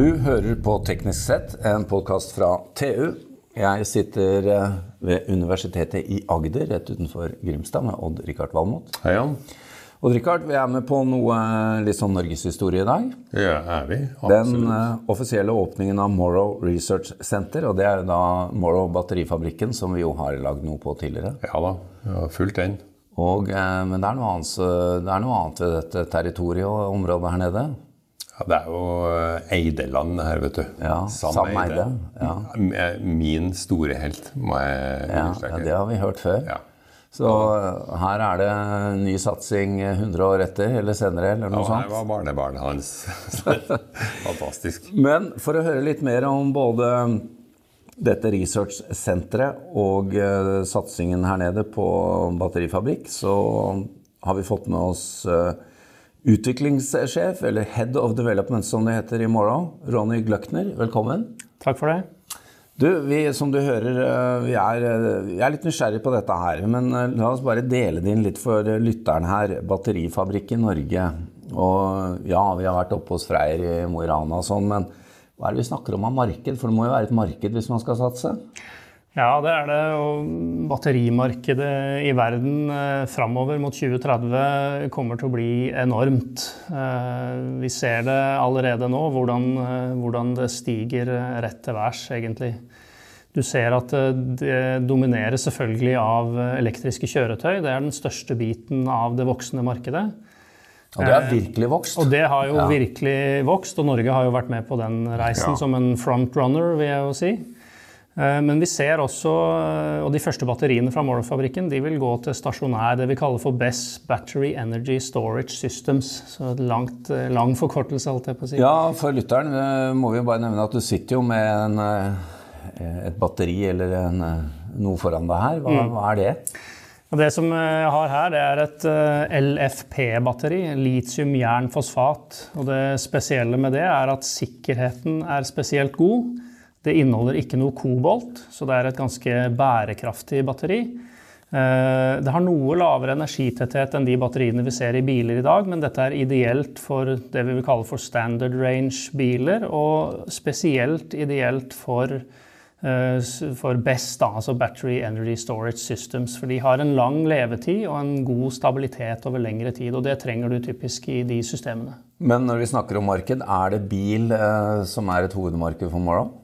Du hører på Teknisk sett, en podkast fra TU. Jeg sitter eh, ved Universitetet i Agder, rett utenfor Grimstad, med Odd-Rikard Valmot. Hei, Jan. Odd-Rikard, vi er med på noe litt sånn norgeshistorie i dag. Ja, er vi? Den uh, offisielle åpningen av Morrow Research Center, og det er jo da Morrow batterifabrikken, som vi jo har lagd noe på tidligere. Ja da, jeg har fulgt den. Og, uh, men det er, annet, det er, noe annet, ved dette territoriet og området her nede. Ja, Det er jo Eideland her, vet du. Ja, Sam, Sam Eide. Ja. Min store helt, må jeg understreke. Ja, det har vi hørt før. Ja. Så eh, her er det ny satsing 100 år etter eller senere? eller noe ja, sånt. Ja, var barnebarnet hans. Fantastisk. Men for å høre litt mer om både dette researchsenteret og satsingen her nede på batterifabrikk, så har vi fått med oss utviklingssjef, eller Head of Development som det heter i morgen, Ronny Gløkner. Velkommen. Takk for det. Du, vi, som du hører, eh, vi er, eh, vi er, litt nysgjerrig på dette her. Men eh, la oss bare dele det inn litt for lytteren her. Batterifabrikk i Norge. Og ja, vi har vært oppe hos Freyr i Mo i Rana og sånn, men hva er det vi snakker om av marked? For det må jo være et marked hvis man skal satse? Ja, det er det. Og batterimarkedet i verden eh, framover mot 2030 kommer til å bli enormt. Eh, vi ser det allerede nå, hvordan, eh, hvordan det stiger rett til værs, egentlig. Du ser at det domineres selvfølgelig av elektriske kjøretøy. Det er den største biten av det voksende markedet. Og det har virkelig vokst. Og det har jo ja. virkelig vokst, og Norge har jo vært med på den reisen ja. som en frontrunner, vil jeg jo si. Eh, men vi ser også, eh, og de første batteriene fra Morrow-fabrikken de vil gå til stasjonær, det vi kaller for BESS, Battery Energy Storage Systems. Så et langt, eh, lang forkortelse, alt jeg på å si. Ja, for lytteren må vi jo bare nevne at du sitter jo med en et batteri eller en, noe foran deg her. Hva, mm. hva er det? Det som jeg har her, det er et LFP-batteri. Litium-jern-fosfat. Og det spesielle med det er at sikkerheten er spesielt god. Det inneholder ikke noe kobolt, så det er et ganske bærekraftig batteri. Det har noe lavere energitetthet enn de batteriene vi ser i biler i dag, men dette er ideelt for det vi vil kalle for standard range-biler, og spesielt ideelt for, for BEST, altså Battery Energy Storage Systems. For de har en lang levetid og en god stabilitet over lengre tid, og det trenger du typisk i de systemene. Men når vi snakker om marked, er det bil som er et hovedmarked for Morrow?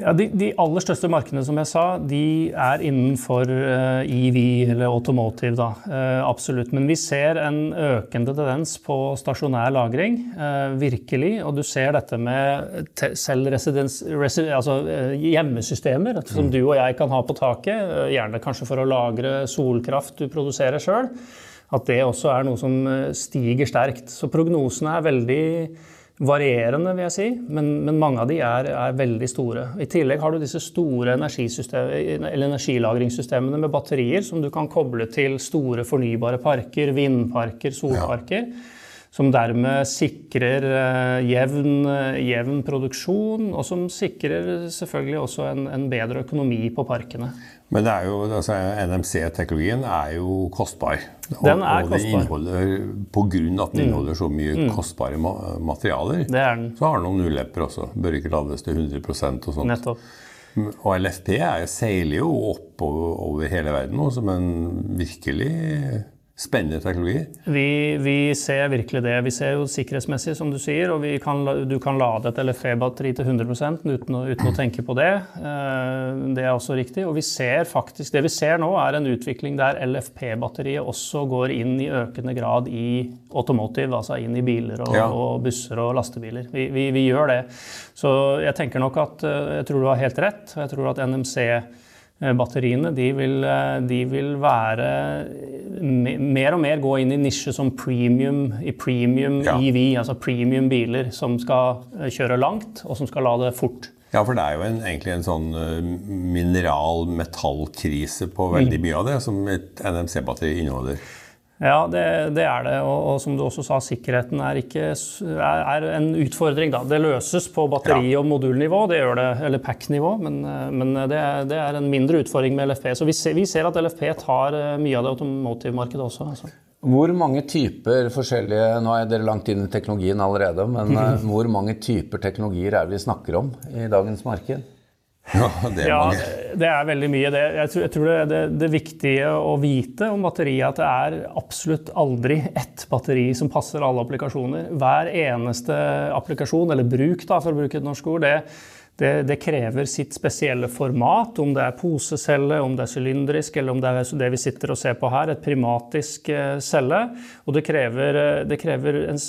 Ja, de, de, aller største markedene som jeg sa, de er innenfor eh, EV eller automotive. Da. eh, absolutt. Men vi ser en økende tendens på stasjonær lagring. Uh, virkelig. Og du ser dette med selv Altså hjemmesystemer som mm. du og jeg kan ha på taket. gjerne kanskje for å lagre solkraft du produserer sjøl. At det også er noe som stiger sterkt. Så prognosene er veldig varierende, vil jeg si, men, men mange av de er, er, veldig store. I tillegg har du disse store energilagringssystemene med batterier som du kan koble til store fornybare parker, vindparker, solparker. Ja. Som dermed sikrer uh, jevn, uh, jevn, produksjon, og som sikrer selvfølgelig også en, en bedre økonomi på parkene. Men det er jo, altså, NMC-teknologien er jo kostbar. Og, den er og kostbar. Inneholder, av at den mm. inneholder så mye mm. kostbare ma materialer, det er den. så har den noen ulepper også. Bør ikke lades til 100% og sånt. Nettopp. Og LFP er, seiler jo oppover over hele verden nå som en virkelig Spennende teknologi. Vi, vi, ser virkelig det. Vi ser jo sikkerhetsmessig, som du sier, og kan, du kan lade et LFE-batteri til 100 uten å, uten å, tenke på det. Eh, det er også riktig. Og vi ser faktisk, det vi ser nå, er en utvikling der LFP-batteriet også går inn i økende grad i automotive, altså inn i biler og, ja. og busser og lastebiler. Vi, vi, vi, gjør det. Så jeg tenker nok at eh, jeg tror du har helt rett. Jeg tror at NMC batteriene de vil, eh, de vil, være mer og mer gå inn i nisje som premium i premium ja. EV, altså premium biler som skal eh, kjøre langt, og som skal lade fort. Ja, for det er jo en, egentlig en sånn mineral-metallkrise på veldig mm. mye av det som et NMC-batteri inneholder. Ja, det, det, er det. Og, og, som du også sa, sikkerheten er, ikke, er, er en utfordring. Da. Det løses på batteri- og modulnivå, det gjør det, eller pack-nivå, men, men det, det, er en mindre utfordring med LFP. Så vi ser, vi ser, at LFP tar eh, mye av det automotive-markedet også. Altså. Hvor mange typer forskjellige Nå er dere langt inn i teknologien allerede, men eh, hvor mange typer teknologier er det vi snakker om i dagens marked? Ja, det er Ja, mange. det er veldig mye. Det, jeg tror, jeg tror det, det, det viktige å vite om batteriet er at det er absolutt aldri ett batteri som passer alle applikasjoner. Hver eneste applikasjon, eller bruk, da, for å bruke et norsk ord, det, det, det krever sitt spesielle format. Om det er posecelle, om det er sylindrisk, eller om det er det vi sitter og ser på her, et primatisk eh, celle. Og det krever, eh, det krever en,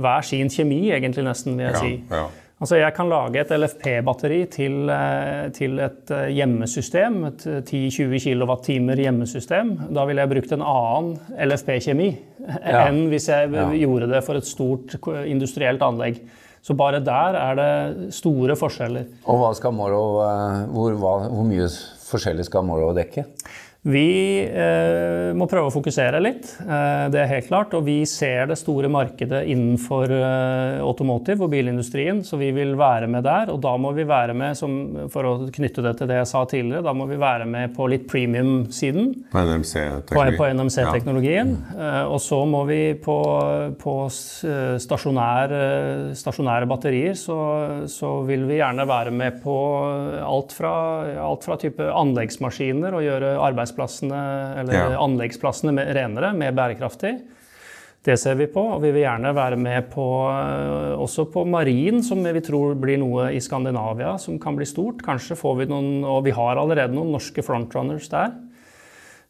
hver sin kjemi, egentlig, nesten, vil jeg Ja, si. ja. Altså jeg kan lage et LFP-batteri til, eh, til et eh, hjemmesystem, et 10-20 kWt hjemmesystem. Da ville jeg brukt en annen LFP-kjemi Ja. enn hvis jeg Ja. gjorde det for et stort industrielt anlegg. Så bare der er det store forskjeller. Og hva skal Morrow, eh, hvor, hvor mye forskjellig skal Morrow dekke? Vi eh, må prøve å fokusere litt, eh, det er helt klart. Og vi ser det store markedet innenfor eh, automotive og bilindustrien, så vi vil være med der. Og da må vi være med, som, for å knytte det til det jeg sa tidligere, da må vi være med på litt premium-siden. På På, NMC-teknologi. på NMC-teknologien. Eh, Og så må vi på, på eh, stasjonær, eh, stasjonære batterier, så, så vil vi gjerne være med på alt fra, alt fra type anleggsmaskiner og gjøre arbeidsplassene, eller Ja. anleggsplassene mer renere, mer bærekraftig. Det ser vi på, og vi vil gjerne være med på, eh, også på marin, som vi tror blir noe i Skandinavia som kan bli stort. Kanskje får vi noen, og vi har allerede noen norske frontrunners der.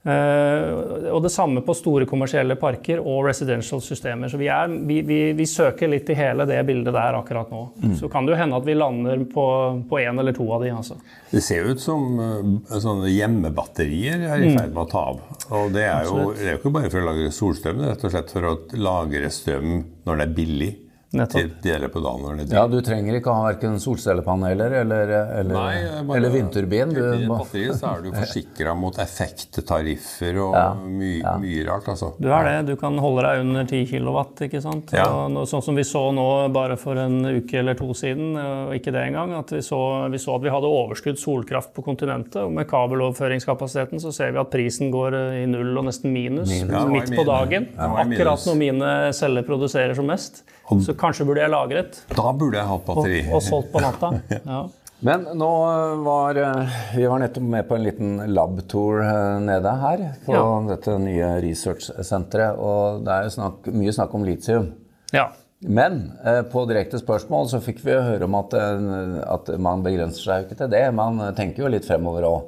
Eh, og det samme på store kommersielle parker og residential systemer. Så vi, er, vi, vi, vi søker litt i hele det bildet der akkurat nå. Så kan det jo hende at vi lander på én eller to av de. Altså. Det ser jo ut som uh, hjemmebatterier er Mm. i ferd med å ta av. Og det er, jo, det er jo ikke bare for å lagre solstrøm, det er rett og slett for å lagre strøm når det er billig. Nettopp. Til deler på dagen når det er Ja, du trenger ikke ha verken solcellepaneler eller, eller, Nei, bare- eller vindturbin. Du, I batteri så er du forsikra mot effekttariffer og Ja, mye, mye rart, altså. Du er det. Du kan holde deg under 10 kW. ikke sant? Ja. Og sånn som vi så nå bare for en uke eller to siden, og ikke det engang, at vi så, vi så at vi hadde overskudd solkraft på kontinentet. Og med kabeloverføringskapasiteten så ser vi at prisen går eh, i null og nesten minus, Minus. Ja, midt på dagen. Ja. Akkurat når mine celler produserer som mest. Så kanskje burde jeg lagret Da burde jeg hatt batteri. og solgt på natta. Ja. Men nå var eh, Vi var nettopp med på en liten lab-tour eh, nede her. På Ja. dette nye research-senteret. Og det er jo snakk, mye snakk om litium. ja. Men eh, på direkte spørsmål så fikk vi høre om at, at man begrenser seg jo ikke til det. Man tenker jo litt fremover òg.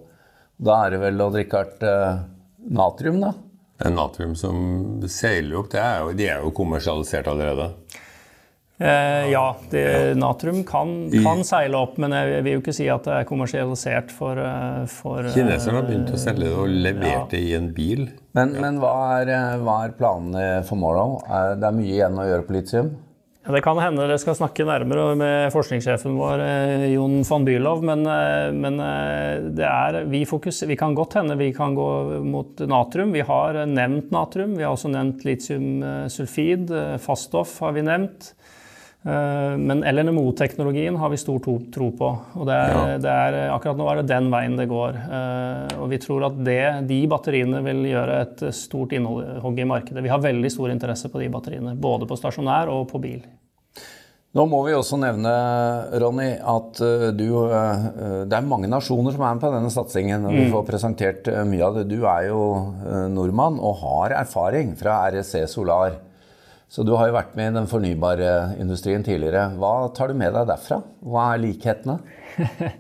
Da er det vel å drikke hvert eh, natrium, da? En natrium som seiler opp, det er jo, de er jo kommersialisert allerede. Eh, ja, det, natrium kan, kan seile opp, men jeg vil jo ikke si at det er kommersialisert for, eh, for eh, Kineserne har begynt å selge det og levert det i en bil. Men, men hva, er, eh, hva er planene for Morrow? Det er mye igjen å gjøre på litium? Ja, Det kan hende dere skal snakke nærmere med forskningssjefen vår, Jon van Bylov, men, men det er, vi, fokus, vi kan godt hende vi kan gå mot natrium. Vi har nevnt natrium. Vi har også nevnt litiumsulfid. Faststoff har vi nevnt. Eh, Men LNMO-teknologien har vi stor tro på. og det er, Ja. det er, Akkurat nå er det den veien det går. Eh, Og vi tror at det, de batteriene vil gjøre et stort innhogg i markedet. Vi har veldig stor interesse på de batteriene, både på stasjonær og på bil. Nå må vi også nevne, Ronny, at eh, du Det er mange nasjoner som er med på denne satsingen. og Vi får presentert mye av det. Du er jo nordmann og har erfaring fra REC Solar. Så du har jo vært med i den fornybare industrien tidligere. Hva tar du med deg derfra? Hva er likhetene?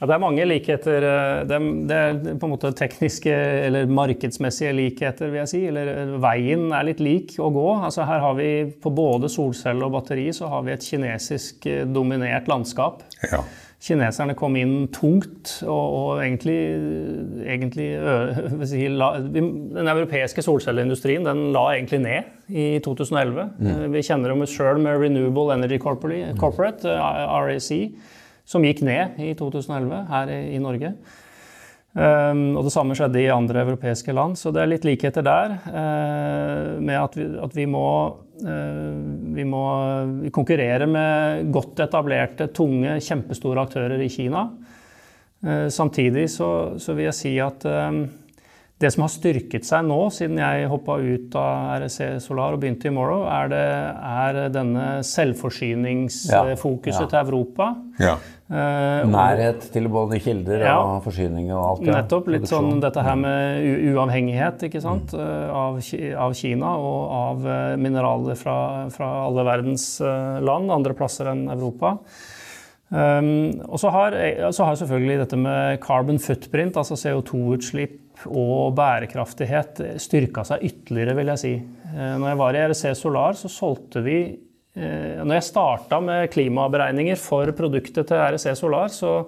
Ja, det er mange likheter. eh, Det er, det er på en måte tekniske eller markedsmessige likheter, vil jeg si. Eller eh, veien er litt lik å gå. Altså her har vi på både solcelle og batteri så har vi et kinesisk eh, dominert landskap. Ja. Kineserne kom inn tungt og, og egentlig, egentlig si, la, Den europeiske solcelleindustrien den la egentlig ned i 2011. Mm. Vi kjenner dem sjøl med Renewable Energy Corporate, Corporate eh, RAC, som gikk ned i 2011 her i Norge. Um, og det samme skjedde i andre europeiske land, så det er litt likheter der. eh, med at vi, at vi må eh, vi må vi konkurrere med godt etablerte, tunge, kjempestore aktører i Kina. Eh, samtidig så, så vil jeg si at Det som har styrket seg nå, siden jeg hoppa ut av REC Solar og begynte i Morrow, er, det, er denne selvforsyningsfokuset Ja, ja. til Europa. Ja. Og- Nærhet til både kilder Ja. og forsyninger og alt. ja. Nettopp. Litt Produksjon. sånn dette her med u uavhengighet ikke sant? eh, Av, av Kina og av eh, mineraler fra, fra alle verdens land, andre plasser enn Europa. Um, og så har, så har selvfølgelig dette med carbon footprint, altså CO2-utslipp og bærekraftighet, styrka seg ytterligere, vil jeg si. Når jeg var i REC Solar, så solgte vi Når jeg starta med klimaberegninger for produktet til REC Solar, så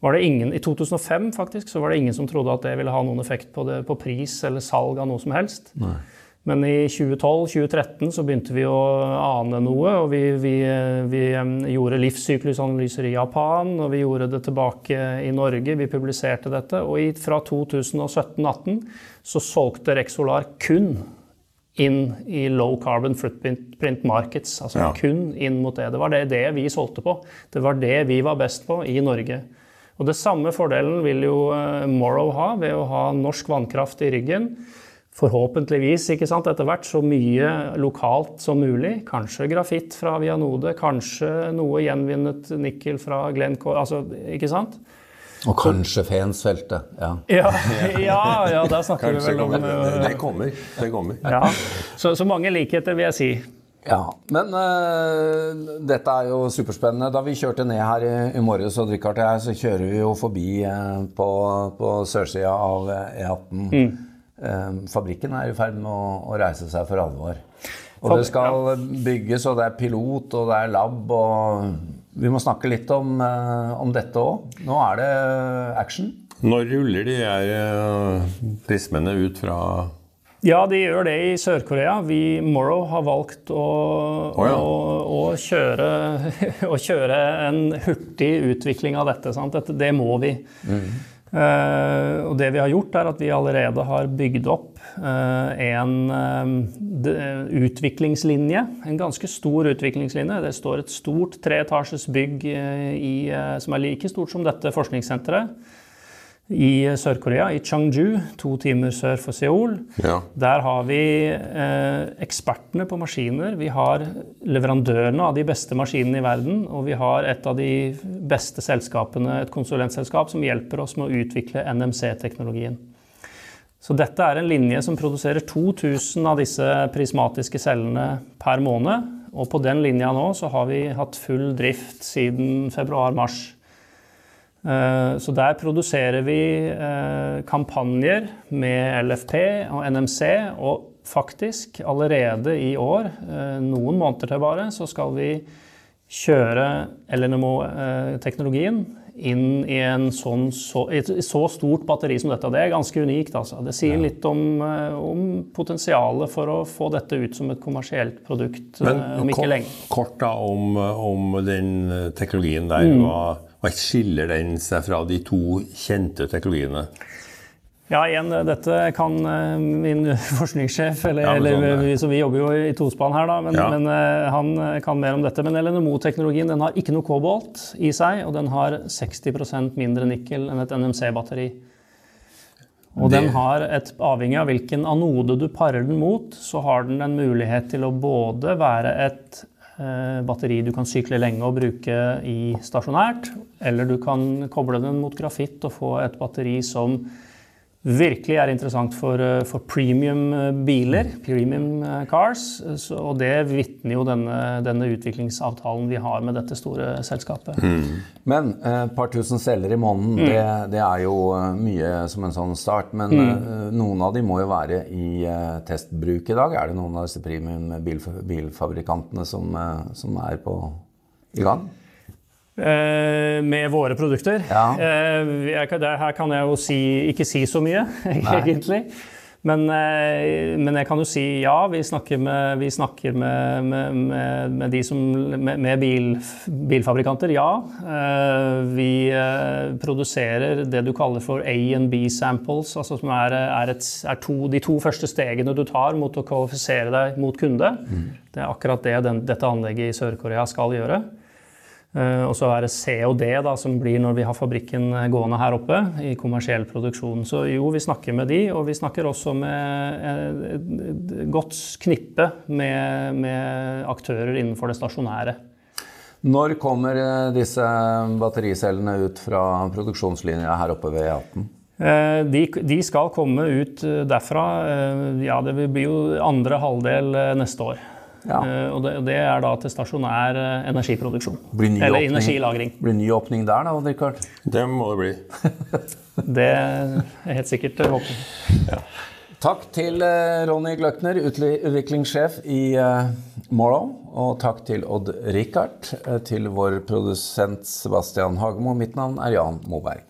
var det ingen, I 2005 faktisk, så var det ingen som trodde at det ville ha noen effekt på, det, på pris eller salg av noe som helst. Men i 2012-2013 så begynte vi å ane noe, og vi, vi, vi gjorde livssyklusanalyser i Japan, og vi gjorde det tilbake i Norge, vi publiserte dette. Og i, fra 2017-2018 så solgte Rexolar kun inn i low carbon footprint markets, altså Ja. kun inn mot det. Det var det, det vi solgte på. Det var det vi var best på i Norge. Og det samme fordelen vil jo eh, Morrow ha ved å ha norsk vannkraft i ryggen. Forhåpentligvis ikke sant, etter hvert så mye lokalt som mulig. Kanskje grafitt fra Vianode, kanskje noe gjenvinnet nikkel fra Glencore. Altså, ikke sant? Og kanskje fansfeltet. Ja. Ja, ja, ja der snakker vi vel om kommer. eh, Det kommer. Det kommer. ja. så, så mange likheter, vil jeg si. Ja, men uh, dette er jo superspennende. Da vi kjørte ned her i, i morges, og Richard og jeg, så kjører vi jo forbi uh, på, på sørsida av eh, E18. Eh, fabrikken er i ferd med å, å reise seg for alvor. Og det skal bygges, og det er pilot, og det er lab, og vi må snakke litt om, eh, om dette òg. Nå er det action. Når ruller de her eh, prismene ut fra Ja, de gjør det i Sør-Korea. Vi Morrow har valgt å, ja. å, å, kjøre, å kjøre en hurtig utvikling av dette. Sant? dette det må vi. Eh, og det vi har gjort, er at vi allerede har bygd opp eh, en eh, utviklingslinje. En ganske stor utviklingslinje. Det står et stort treetasjes bygg eh, i, eh, som er like stort som dette forskningssenteret i Sør-Korea, i Changju, to timer sør for Seoul. Ja. Der har vi eh, ekspertene på maskiner. Vi har leverandørene av de beste maskinene i verden. Og vi har et av de beste selskapene, et konsulentselskap, som hjelper oss med å utvikle NMC-teknologien. Så dette er en linje som produserer 2000 av disse prismatiske cellene per måned. Og på den linja nå så har vi hatt full drift siden februar-mars. Eh, Så der produserer vi eh, kampanjer med LFP og NMC, og faktisk allerede i år, eh, noen måneder til bare, så skal vi kjøre LNMO-teknologien inn i en sånn, så, et så stort batteri som dette. Det er ganske unikt. Altså. Det sier litt om, om potensialet for å få dette ut som et kommersielt produkt Men om ikke kort, lenge. kort da om, om den teknologien der. Mm. Hva, hva skiller den seg fra de to kjente teknologiene? Ja, igjen, dette kan eh, min forskningssjef, eller, Ja, sånn, eller vi, som vi jobber jo i tospann her, da, men, Ja. men eh, han eh, kan mer om dette. Men LNMO-teknologien den har ikke noe kobolt i seg, og den har 60% mindre nikkel enn et NMC-batteri. Og den har et, avhengig av hvilken anode du parer den mot, så har den en mulighet til å både være et eh, batteri du kan sykle lenge og bruke i stasjonært, eller du kan koble den mot grafitt og få et batteri som virkelig er interessant for, eh, for premium eh, biler, premium eh, cars. Så, og det vitner jo denne, denne utviklingsavtalen vi har med dette store selskapet. Men eh, et par tusen celler i måneden, det, det er jo eh, mye som en sånn start. Men eh, noen av de må jo være i eh, testbruk i dag. Er det noen av disse premium bilf bilfabrikantene som, eh, som er på, i gang? Eh, med våre produkter. Ja. Eh, her kan jeg jo si, ikke si så mye, egentlig. Men, eh, men jeg kan jo si ja, vi snakker med, vi snakker med, med, med, de som Med, bil, bilfabrikanter, ja. Vi produserer det du kaller for A and B samples, altså som er, er, et, er to, de to første stegene du tar mot å kvalifisere deg mot kunde. Det er akkurat det den, dette anlegget i Sør-Korea skal gjøre. Eh, og så er det C og D da, som blir når vi har fabrikken gående her oppe i kommersiell produksjon. Så jo, vi snakker med de, og vi snakker også med et godt knippe med, med aktører innenfor det stasjonære. Når kommer eh, disse battericellene ut fra produksjonslinja her oppe ved E18? Eh, de, de, skal komme ut derfra. Ja, det blir jo andre halvdel neste år. Ja. Uh, og det, det, er da til stasjonær uh, energiproduksjon. Eller energilagring. Blir ny åpning der da, Odd-Rikard? Det må det bli. det er helt sikkert eh, håpet. Ja. Takk til uh, Ronny Gløkner, utviklingssjef i Morrow. Og takk til Odd-Rikard, til vår produsent Sebastian Hagemo. Mitt navn er Jan Moberg.